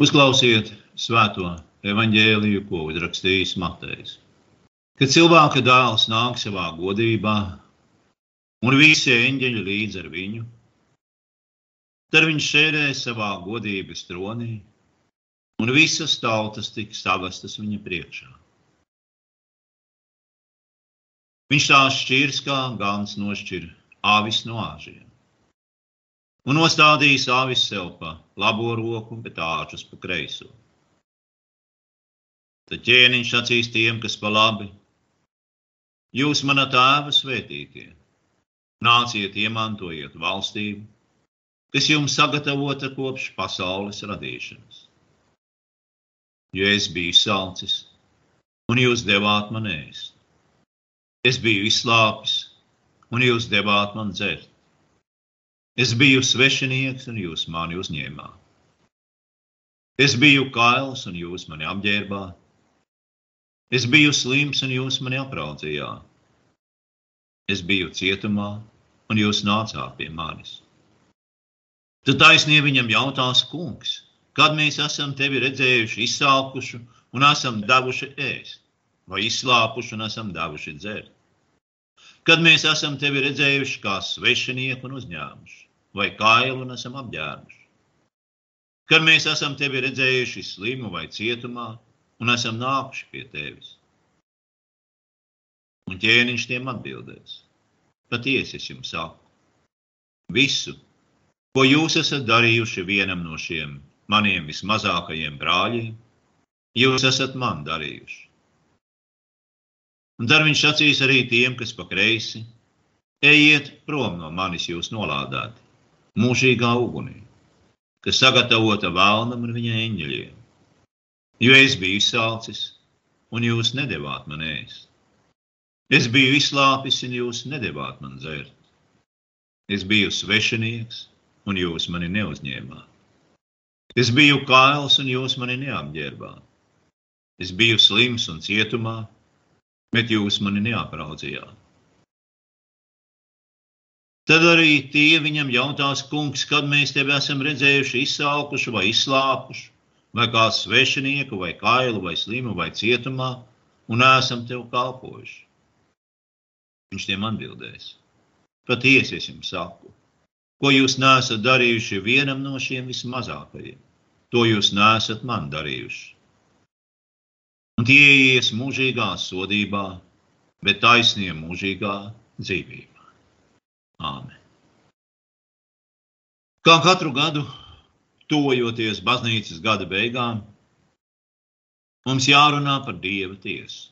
Uzklausiet svēto evaņģēliju, ko uzrakstījis Matejs. Kad cilvēka dēls nāk savā godībā, un visi eņģeļi līdz ar viņu, tad viņš sēdēs savā godības tronī, un visas tautas tiks savestas viņa priekšā. Viņš tās šķirs kā gans nošķir avis no āžiem. Un nostādīs avis sev pa labo roku, bet āčus pa kreiso. Tad ķēniņš sacīs tiem, kas pa labi. Jūs mana tēva svētītie, nāciet, iemantojiet valstību, kas jums sagatavota kopš pasaules radīšanas. Jo es biju salcis, un jūs devāt man ēst. Es biju izslāpis, un jūs devāt man dzert. Es biju svešinieks, un jūs mani uzņēmāt. Es biju kails, un jūs mani apģērbāt. Es biju slims, un jūs mani apraudzījāt. Es biju cietumā, un jūs nācāt pie manis. Tad taisnība viņam jautās, kungs, kad mēs esam tevi redzējuši izsalkušu un esam devuši ēst? vai izslāpuši un esam devuši dzert. Kad mēs esam tevi redzējuši kā svešinieku un uzņēmuši, vai kailu un esam apģērbuši. Kad mēs esam tevi redzējuši slimu vai cietumā un esam nākuši pie tevis. Un ķēniņš tiem atbildēs: Patiesi es jums saku, visu, ko jūs esat darījuši vienam no šiem maniem vismazākajiem brāļiem, jūs esat man darījuši. Un tad viņš sacīs arī tiem, kas pa kreisi: Ejiet prom no manis, jūs nolādēti, mūžīgā ugunī, kas sagatavota vēlnam un viņa eņģeļiem. Jo es biju izsalcis, un jūs nedavāt man ēst. Es biju izslāpis, un jūs nedavāt man dzert. Es biju svešinieks, un jūs mani neuzņēmāt. Es biju kails, un jūs mani neapģērbāt. Es biju slims un cietumā, bet jūs mani neapraudzījāt. Tad arī tie viņam jautās, kungs, kad mēs tevi esam redzējuši izsalkuši vai izslāpuši, vai kā svešinieku, vai kailu, vai slimu, vai cietumā, un esam tev kalpojuši. Viņš tiem atbildēs: Patiesi es jums saku, ko jūs nesat darījuši vienam no šiem vismazākajiem, to jūs nesat man darījuši. Un tie ies mūžīgā sodībā, bet taisnie mūžīgā dzīvībā. Āmen. Kā katru gadu, tojoties baznīcas gada beigām, mums jārunā par Dieva tiesu.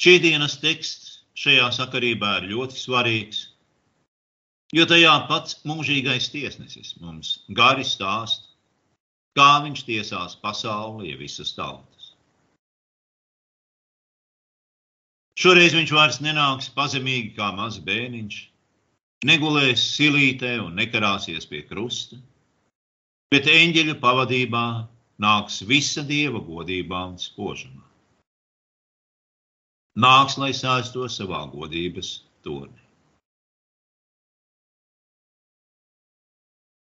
Šī dienas teksts šajā sakarībā ir ļoti svarīgs, jo tajā pats mūžīgais tiesnesis mums gari stāst kā viņš tiesās pasauli, ja visas tautas. Šoreiz viņš vairs nenāks pazemīgi kā mazs bērniņš, negulēs silītē un nekarāsies pie krusta, bet eņģeļa pavadībā nāks visa dieva godībā un spožumā. Nāks, lai sēsto savā godības tornī.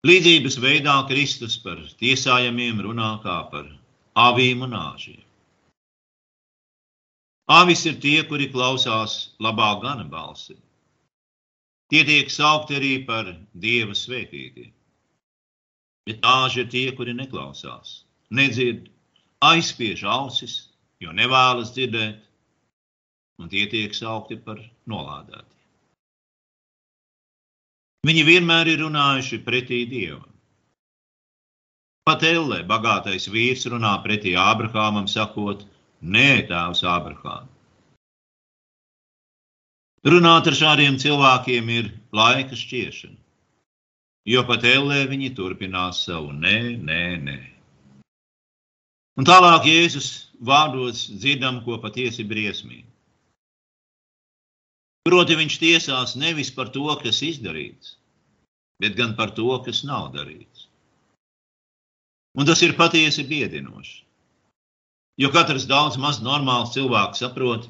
Līdzības veidā Kristus par tiesājamiem runā kā par avīm un āžiem. Avis ir tie, kuri klausās labā gana balsi. Tie tiek saukti arī par dieva svētītiem. Bet āži ir tie, kuri neklausās, nedzird, aizspiež ausis, jo nevēlas dzirdēt, un tie tiek saukti par nolādētiem. Viņi vienmēr ir runājuši pretī Dievam. Pat Ellē, bagātais vīrs, runā pretī Ābrahamam, sakot, nē, tēvs Ābrahām. Runāt ar šādiem cilvēkiem ir laika šķiešana, jo pat Ellē viņi turpinās savu nē, nē, nē. Un tālāk Jēzus vārdos dzirdam, ko patiesi briesmīgi. Proti, viņš tiesās nevis par to, kas izdarīts, bet gan par to, kas nav darīts. Un tas ir patiesi biedinoši. Jo katrs daudz maz normāls cilvēks saprot,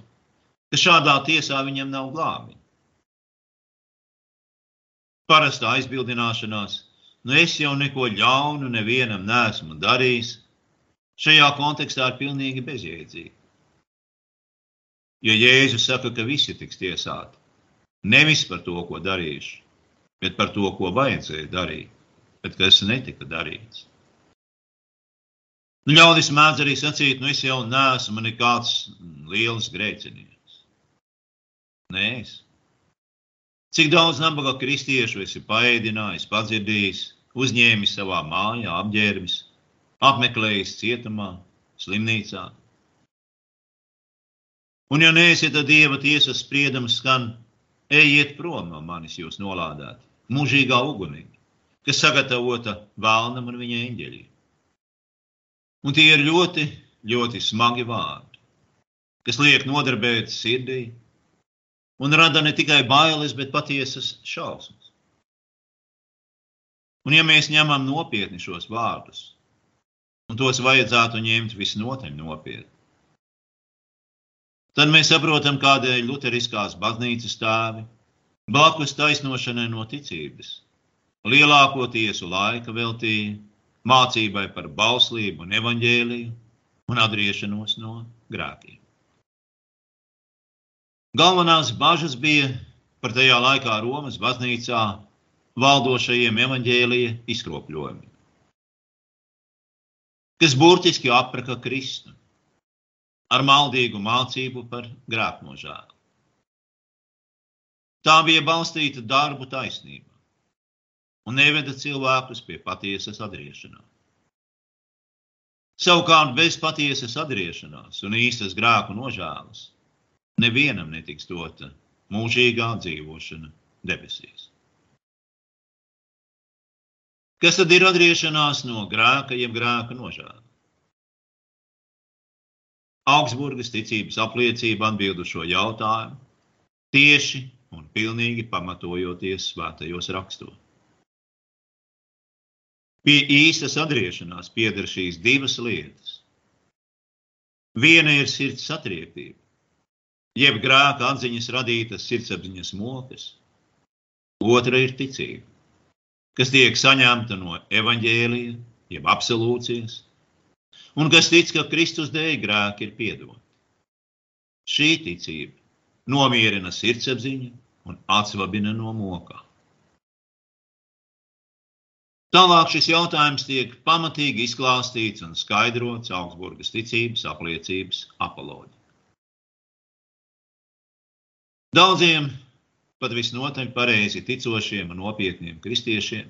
ka šādā tiesā viņam nav glābi. Parastā aizbildināšanās nu es jau neko ļaunu nevienam nesmu darījis, šajā kontekstā ir pilnīgi bezjēdzīgi. Jo Jēzus saka, ka visi tiks tiesāti. Nevis par to, ko darījuši, bet par to, ko vajadzēja darīt, bet kas netika darīts. Nu, ļaudis mēdz arī sacīt, nu es jau neesmu nekāds liels grēcinieks. Nē, es. Cik daudz nabaga kristiešu esi paēdinājis, padzirdījis, uzņēmis savā mājā, apģērbis, apmeklējis cietumā, slimnīcā. Un, ja neesi, tad Dieva tiesas spriedums skan, ejiet prom no manis, jūs nolādēt, mūžīgā ugunī, kas sagatavota vēlnam un viņa eņģeļiem. Un tie ir ļoti, ļoti smagi vārdi, kas liek nodarbēt sirdī un rada ne tikai bailes, bet patiesas šausmas. Un, ja mēs ņemam nopietni šos vārdus, un tos vajadzētu ņemt visnotaļ nopietni, tad mēs saprotam, kādēļ Lutheriskās baznīcas tēvi blakus taisnošanai no ticības lielāko tiesu laika veltīja mācībai par bauslību un evaņģēliju un atgriešanos no grēkiem. Galvenās bažas bija par tajā laikā Romas baznīcā valdošajiem evaņģēlīja izkropļojumiem, kas burtiski apraka Kristu ar maldīgu mācību par grēknožēlu. Tā bija balstīta darbu taisnībā un neveda cilvēkus pie patiesas atgriešanās. Savukārt, bez patiesas atgriešanās un īstas grēku nožēlas, nevienam netiks dota mūžīgā dzīvošana debesīs. Kas tad ir atgriešanās no grēka, jeb grēka nožēla? Augsburgas ticības apliecība atbild uz šo jautājumu tieši un pilnīgi pamatojoties svētajos rakstos. Pie īstas atgriešanās pieder šīs divas lietas. Viena ir sirds satriektība, jeb grēka atziņas radītas sirdsapziņas mokas. Otra ir ticība, kas tiek saņemta no evaņģēlija, jeb absolūcijas, un kas tic, ka Kristus dēļ grēki ir piedoti. Šī ticība nomierina sirdsapziņu un atsvabina no mokām. Tālāk šis jautājums tiek pamatīgi izklāstīts un skaidrots Augsburgas ticības apliecības apoloģijā. Daudziem pat visnotaļ pareizi ticošiem un nopietniem kristiešiem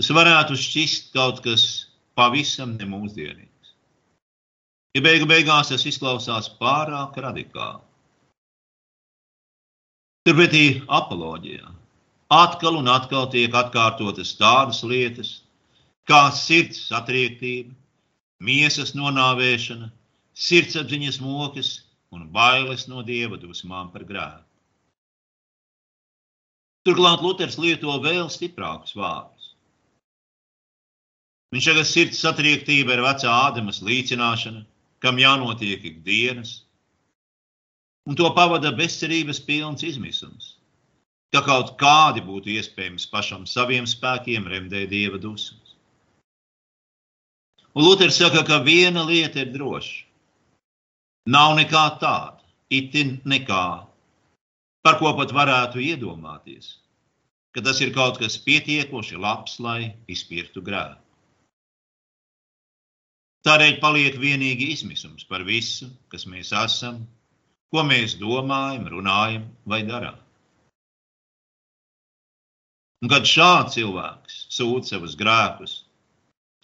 tas varētu šķist kaut kas pavisam nemūsdienīgs. Ja beigu beigās tas izklausās pārāk radikāli. Turpretī apoloģijā atkal un atkal tiek atkārtotas tādas lietas, kā sirds satriektība, miesas nonāvēšana, sirdsapziņas mokas un bailes no dieva dusmām par grēku. Turklāt Luters lieto vēl stiprākus vārdus. Viņš saka, ka sirds satriektība ir vecā ādamas līcināšana, kam jānotiek ikdienas, un to pavada bezcerības pilns izmisums ka kaut kādi būtu iespējams pašam saviem spēkiem remdēt dieva dusmas. Un Luters saka, ka viena lieta ir droša. Nav nekā tāda, itin nekā, par ko pat varētu iedomāties, ka tas ir kaut kas pietiekoši labs, lai izpirktu grēku. Tādēļ paliek vienīgi izmisums par visu, kas mēs esam, ko mēs domājam, runājam vai darām. Un kad šāds cilvēks sūdz savus grēkus,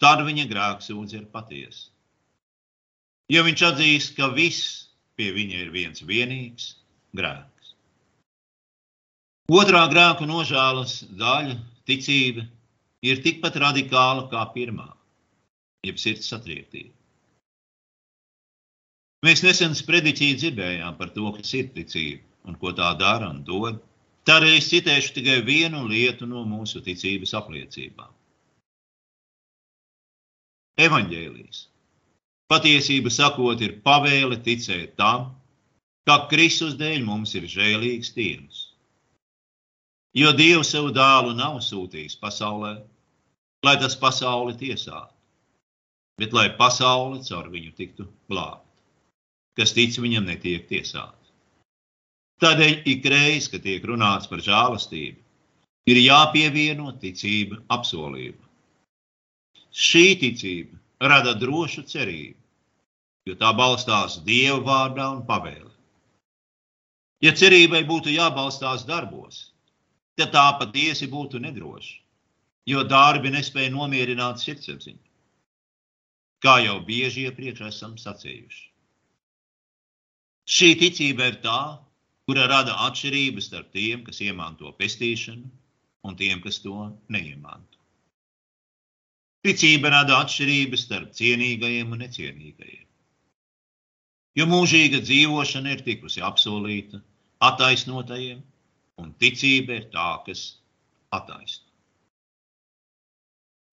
tad viņa grēksūdze ir patiesa. Jo viņš atzīst, ka viss pie viņa ir viens vienīgs grēks. Otrā grēku nožēlas daļa, ticība, ir tikpat radikāla kā pirmā, jeb sirds satriektība. Mēs nesen sprediķī dzirdējām par to, kas ir ticība un ko tā dara un dod. Tādēļ es citēšu tikai vienu lietu no mūsu ticības apliecībām. Evanģēlijas. Patiesība sakot, ir pavēle ticēt tam, ka Kristus dēļ mums ir žēlīgs Dievs. Jo Dievs savu dēlu nav sūtījis pasaulē, lai tas pasauli tiesātu, bet lai pasauli caur viņu tiktu glābta. Kas tic viņam, netiek tiesāts. Tādēļ ikreiz, kad tiek runāts par žēlastību, ir jāpievieno ticība apsolība. Šī ticība rada drošu cerību, jo tā balstās Dieva vārdā un pavēlē. Ja cerībai būtu jābalstās darbos, tad tā patiesi būtu nedroša, jo darbi nespēja nomierināt sirdsapziņu. Kā jau bieži iepriekš esam sacījuši. Šī ticība ir tā, kura rada atšķirības starp tiem, kas iemanto pestīšanu, un tiem, kas to neiemanto. Ticība rada atšķirības starp cienīgajiem un necienīgajiem. Jo mūžīga dzīvošana ir tikusi apsolīta attaisnotajiem, un ticība ir tā, kas attaisno.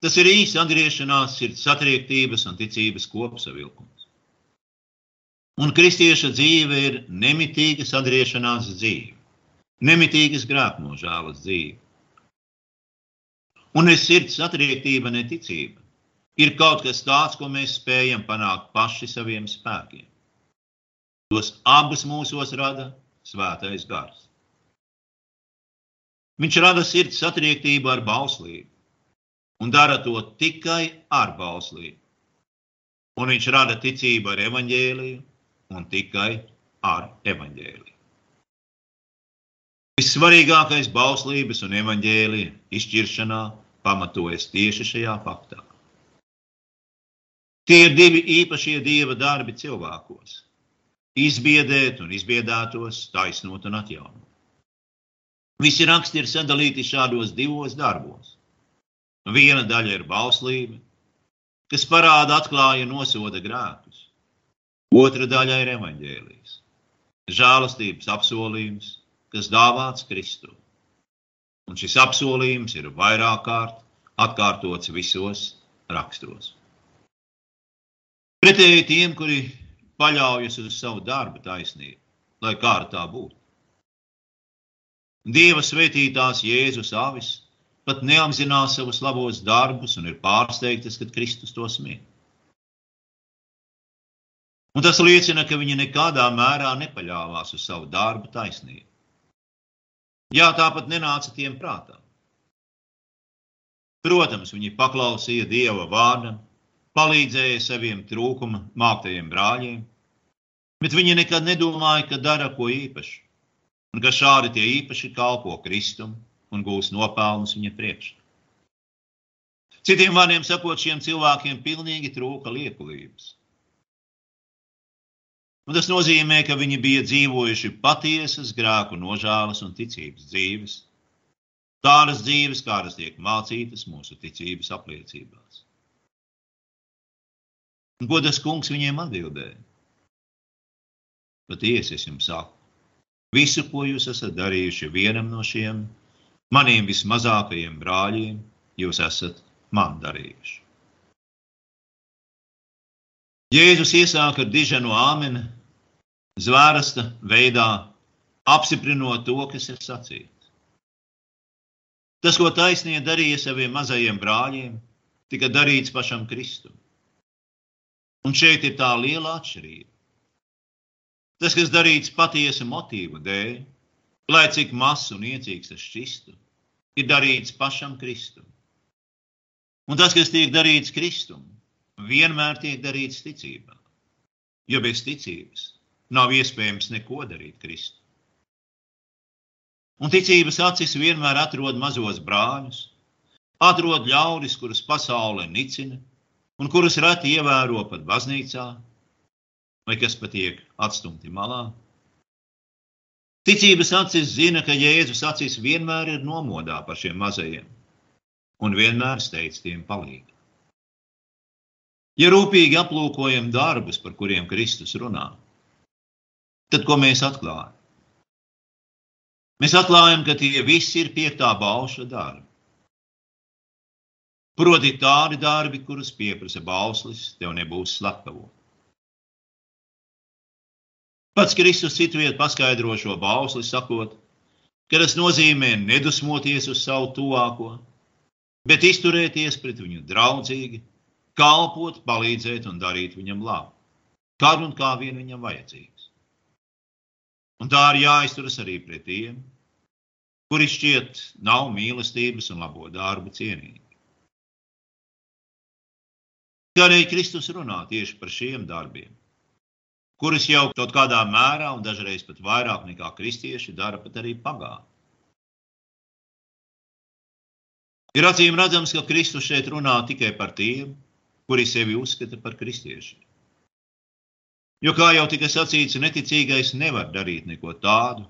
Tas ir īsi atgriešanās sirds satriektības un ticības kopsavilkums. Un kristieša dzīve ir nemitīgas atgriešanās dzīve, nemitīgas grēknožālas dzīve. Un es sirds satriektība, neticība ir kaut kas tāds, ko mēs spējam panākt paši saviem spēkiem. Tos abus mūsos rada svētais gars. Viņš rada sirds satriektību ar bauslību un dara to tikai ar bauslību. Un viņš rada ticību ar evaņģēliju un tikai ar evaņģēliju. Vissvarīgākais bauslības un evaņģēlija izšķiršanā pamatojas tieši šajā faktā. Tie ir divi īpašie dieva darbi cilvēkos - izbiedēt un izbiedētos, taisnot un atjaunot. Visi raksti ir sadalīti šādos divos darbos. Viena daļa ir bauslība, kas parāda, atklāja, nosoda grēkus. Otra daļa ir evaņģēlijas, žēlastības apsolījums, kas dāvāts Kristum. Un šis apsolījums ir vairāk kārt atkārtots visos rakstos. Pretēji tiem, kuri paļaujas uz savu darbu taisnību, lai kā tā būtu. Dieva svētītās Jēzus avis pat neapzinās savus labos darbus un ir pārsteigtas, kad Kristus to smiež. Un tas liecina, ka viņi nekādā mērā nepaļāvās uz savu darbu taisnību. Jā, tāpat nenāca tiem prātā. Protams, viņi paklausīja Dieva vārdam, palīdzēja saviem trūkuma māktajiem brāļiem, bet viņi nekad nedomāja, ka dara ko īpašu, un ka šādi tie īpaši kalpo Kristum un gūs nopelnus viņa priekšā. Citiem vārdiem sakot, šiem cilvēkiem pilnīgi trūka liekulības. Un tas nozīmē, ka viņi bija dzīvojuši patiesas grēku nožēlas un ticības dzīves. Tādas dzīves, kādas tiek mācītas mūsu ticības apliecībās. Un ko tas kungs viņiem atbildēja? Patiesi es jums saku, visu, ko jūs esat darījuši vienam no šiem maniem vismazākajiem brāļiem, jūs esat man darījuši. Jēzus iesāka ar diženu āmeni, zvērsta veidā, apstiprinot to, kas ir sacīts. Tas, ko taisnie darīja saviem mazajiem brāļiem, tika darīts pašam Kristum. Un šeit ir tā liela atšķirība. Tas, kas darīts patiesa motīva dēļ, lai cik mazs un iecīgs tas šķistu, ir darīts pašam Kristum. Un tas, kas tiek darīts Kristum, vienmēr tiek darīts ticībā. Jo bez ticības nav iespējams neko darīt Kristu. Un ticības acis vienmēr atrod mazos brāļus, atrod ļaudis, kurus pasaule nicina un kurus reti ievēro pat baznīcā, vai kas pat tiek atstumti malā. Ticības acis zina, ka Jēzus acis vienmēr ir nomodā par šiem mazajiem un vienmēr steidz tiem palīdzību. Ja rūpīgi aplūkojam darbus, par kuriem Kristus runā, tad ko mēs atklājam? Mēs atklājam, ka tie visi ir piektā balša darbi. Proti, tādi darbi, kurus pieprasa bauslis, tev nebūs slepkavot. Pats Kristus citu vietu paskaidro šo bausli, sakot, ka tas nozīmē nedusmoties uz savu tuvāko, bet izturēties pret viņu draudzīgi, kalpot, palīdzēt un darīt viņam labu, kad un kā vien viņam vajadzīgs. Un tā ir jāizturas arī pret tiem, kuri šķiet nav mīlestības un labo darbu cienīgi. Kādēļ Kristus runā tieši par šiem darbiem, kurus jau kaut kādā mērā un dažreiz pat vairāk nekā kristieši dara pat arī pagātnē. Ir acīm redzams, ka Kristus šeit runā tikai par tiem, kuri sevi uzskata par kristiešiem. Jo, kā jau tika sacīts, neticīgais nevar darīt neko tādu,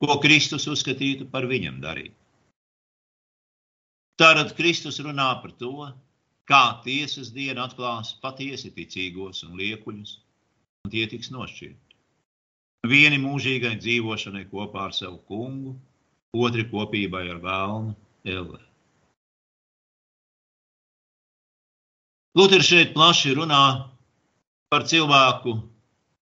ko Kristus uzskatītu par viņam darīt. Tātad Kristus runā par to, kā tiesas diena atklās patiesi ticīgos un liekuļus, un tie tiks nošķirti. Vieni mūžīgai dzīvošanai kopā ar savu kungu, otri kopībai ar vēlnu Elē. Luters šeit plaši runā par cilvēku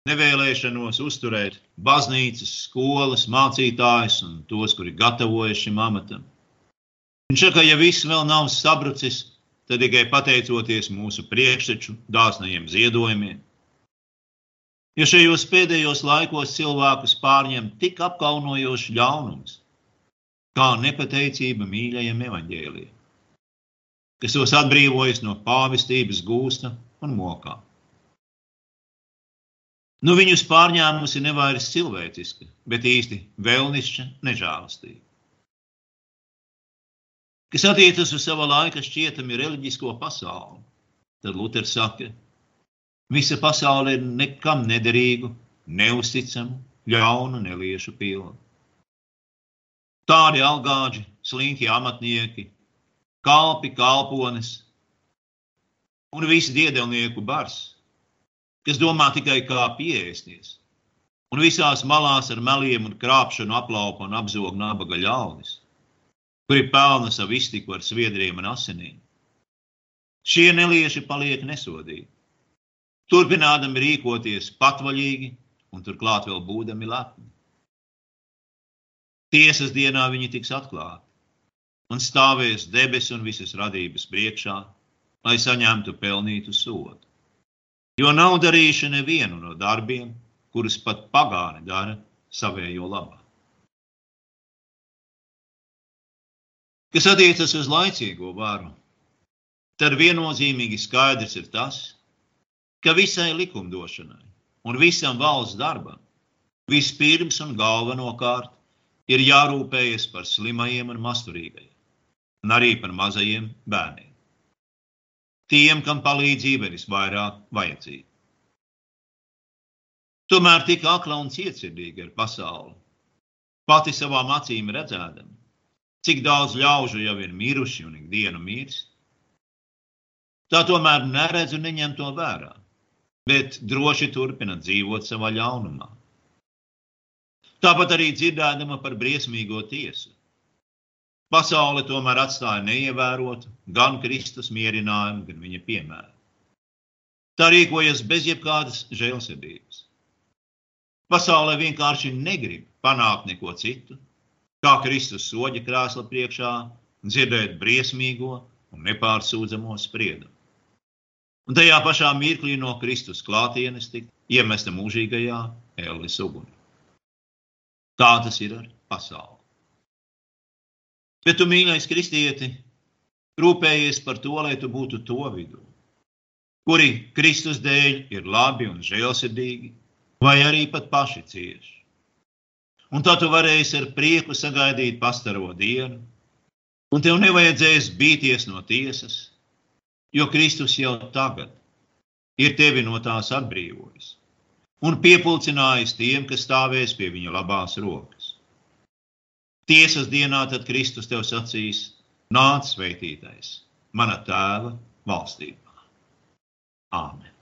nevēlēšanos uzturēt baznīcas, skolas, mācītājus un tos, kuri gatavojas šim amatam. Viņš saka, ka ja viss vēl nav sabrucis, tad tikai pateicoties mūsu priekšteču dāsnajiem ziedojumiem. Jo šajos pēdējos laikos cilvēkus pārņem tik apkaunojošs ļaunums, kā nepateicība mīļajiem evaņģēliem kas tos atbrīvojas no pāvestības gūsta un mokā. Nu, viņus pārņēmusi nevairs cilvēciska, bet īsti vēlnišķa nežēlastība. Kas attiecas uz sava laika šķietami reliģisko pasauli, tad Luters saka, visa pasaule ir nekam nederīgu, neusticamu, ļaunu neliešu pilnu. Tādi algāģi, slinki amatnieki, kalpi, kalpones un visi diedelnieku bars, kas domā tikai kā pieēsties. Un visās malās ar meliem un krāpšanu aplaupa un apzog nabaga ļaunis, kuri pelna savu iztiku ar sviedriem un asinīm. Šie nelieši paliek nesodīti, turpinādami rīkoties patvaļīgi un turklāt vēl būdami lepni. Tiesas dienā viņi tiks atklāti un stāvēs debesu un visas radības priekšā, lai saņemtu pelnītu sodu. Jo nav darījuši nevienu no darbiem, kurus pat pagāni dara savējo labā. Kas attiecas uz laicīgo varu, tad viennozīmīgi skaidrs ir tas, ka visai likumdošanai un visam valsts darbam vispirms un galvenokārt ir jārūpējas par slimajiem un masturīgajiem un arī par mazajiem bērniem. Tiem, kam palīdzība ir visvairāk vajadzīga. Tomēr tik akla un cietsirdīga ir pasaule. Pati savām acīm redzēdama, cik daudz ļaužu jau ir miruši un ikdienu mirst. Tā tomēr neredz un neņem to vērā, bet droši turpina dzīvot savā ļaunumā. Tāpat arī dzirdēdama par briesmīgo tiesu. Pasaule tomēr atstāja neievērotu gan Kristus mierinājumu, gan viņa piemēru. Tā rīkojas bez jebkādas žēlsirdības. Pasaulē vienkārši negrib panākt neko citu, kā Kristus soļa krēsla priekšā, dzirdēt briesmīgo un nepārsūdzamo spriedumu. Un tajā pašā mirklī no Kristus klātienes tika iemesta mūžīgajā ēles ugunī. Tā tas ir ar pasauli. Bet tu, mīļais kristieti, rūpējies par to, lai tu būtu to vidū, kuri Kristus dēļ ir labi un žēlsirdīgi, vai arī pat paši cieši. Un tā tu varēsi ar prieku sagaidīt pastaro dienu, un tev nevajadzēs bīties no tiesas, jo Kristus jau tagad ir tevi no tās atbrīvojis un piepulcinājis tiem, kas stāvēs pie viņa labās rokas. Tiesas dienā tad Kristus tev sacīs: Nāc, svētītais, mana tēva valstībā. Āmen!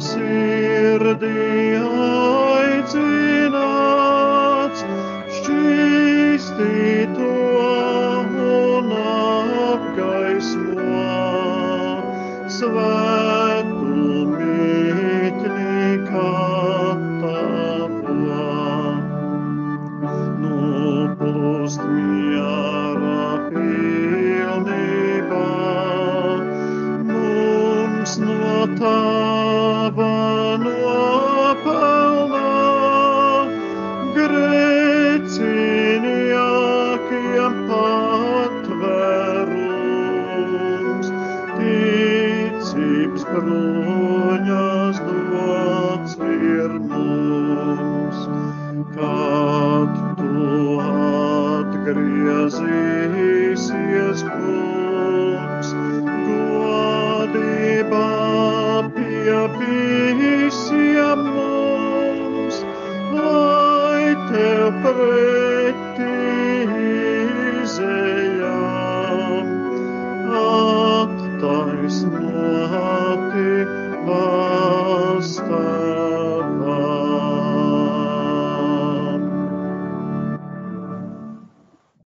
see.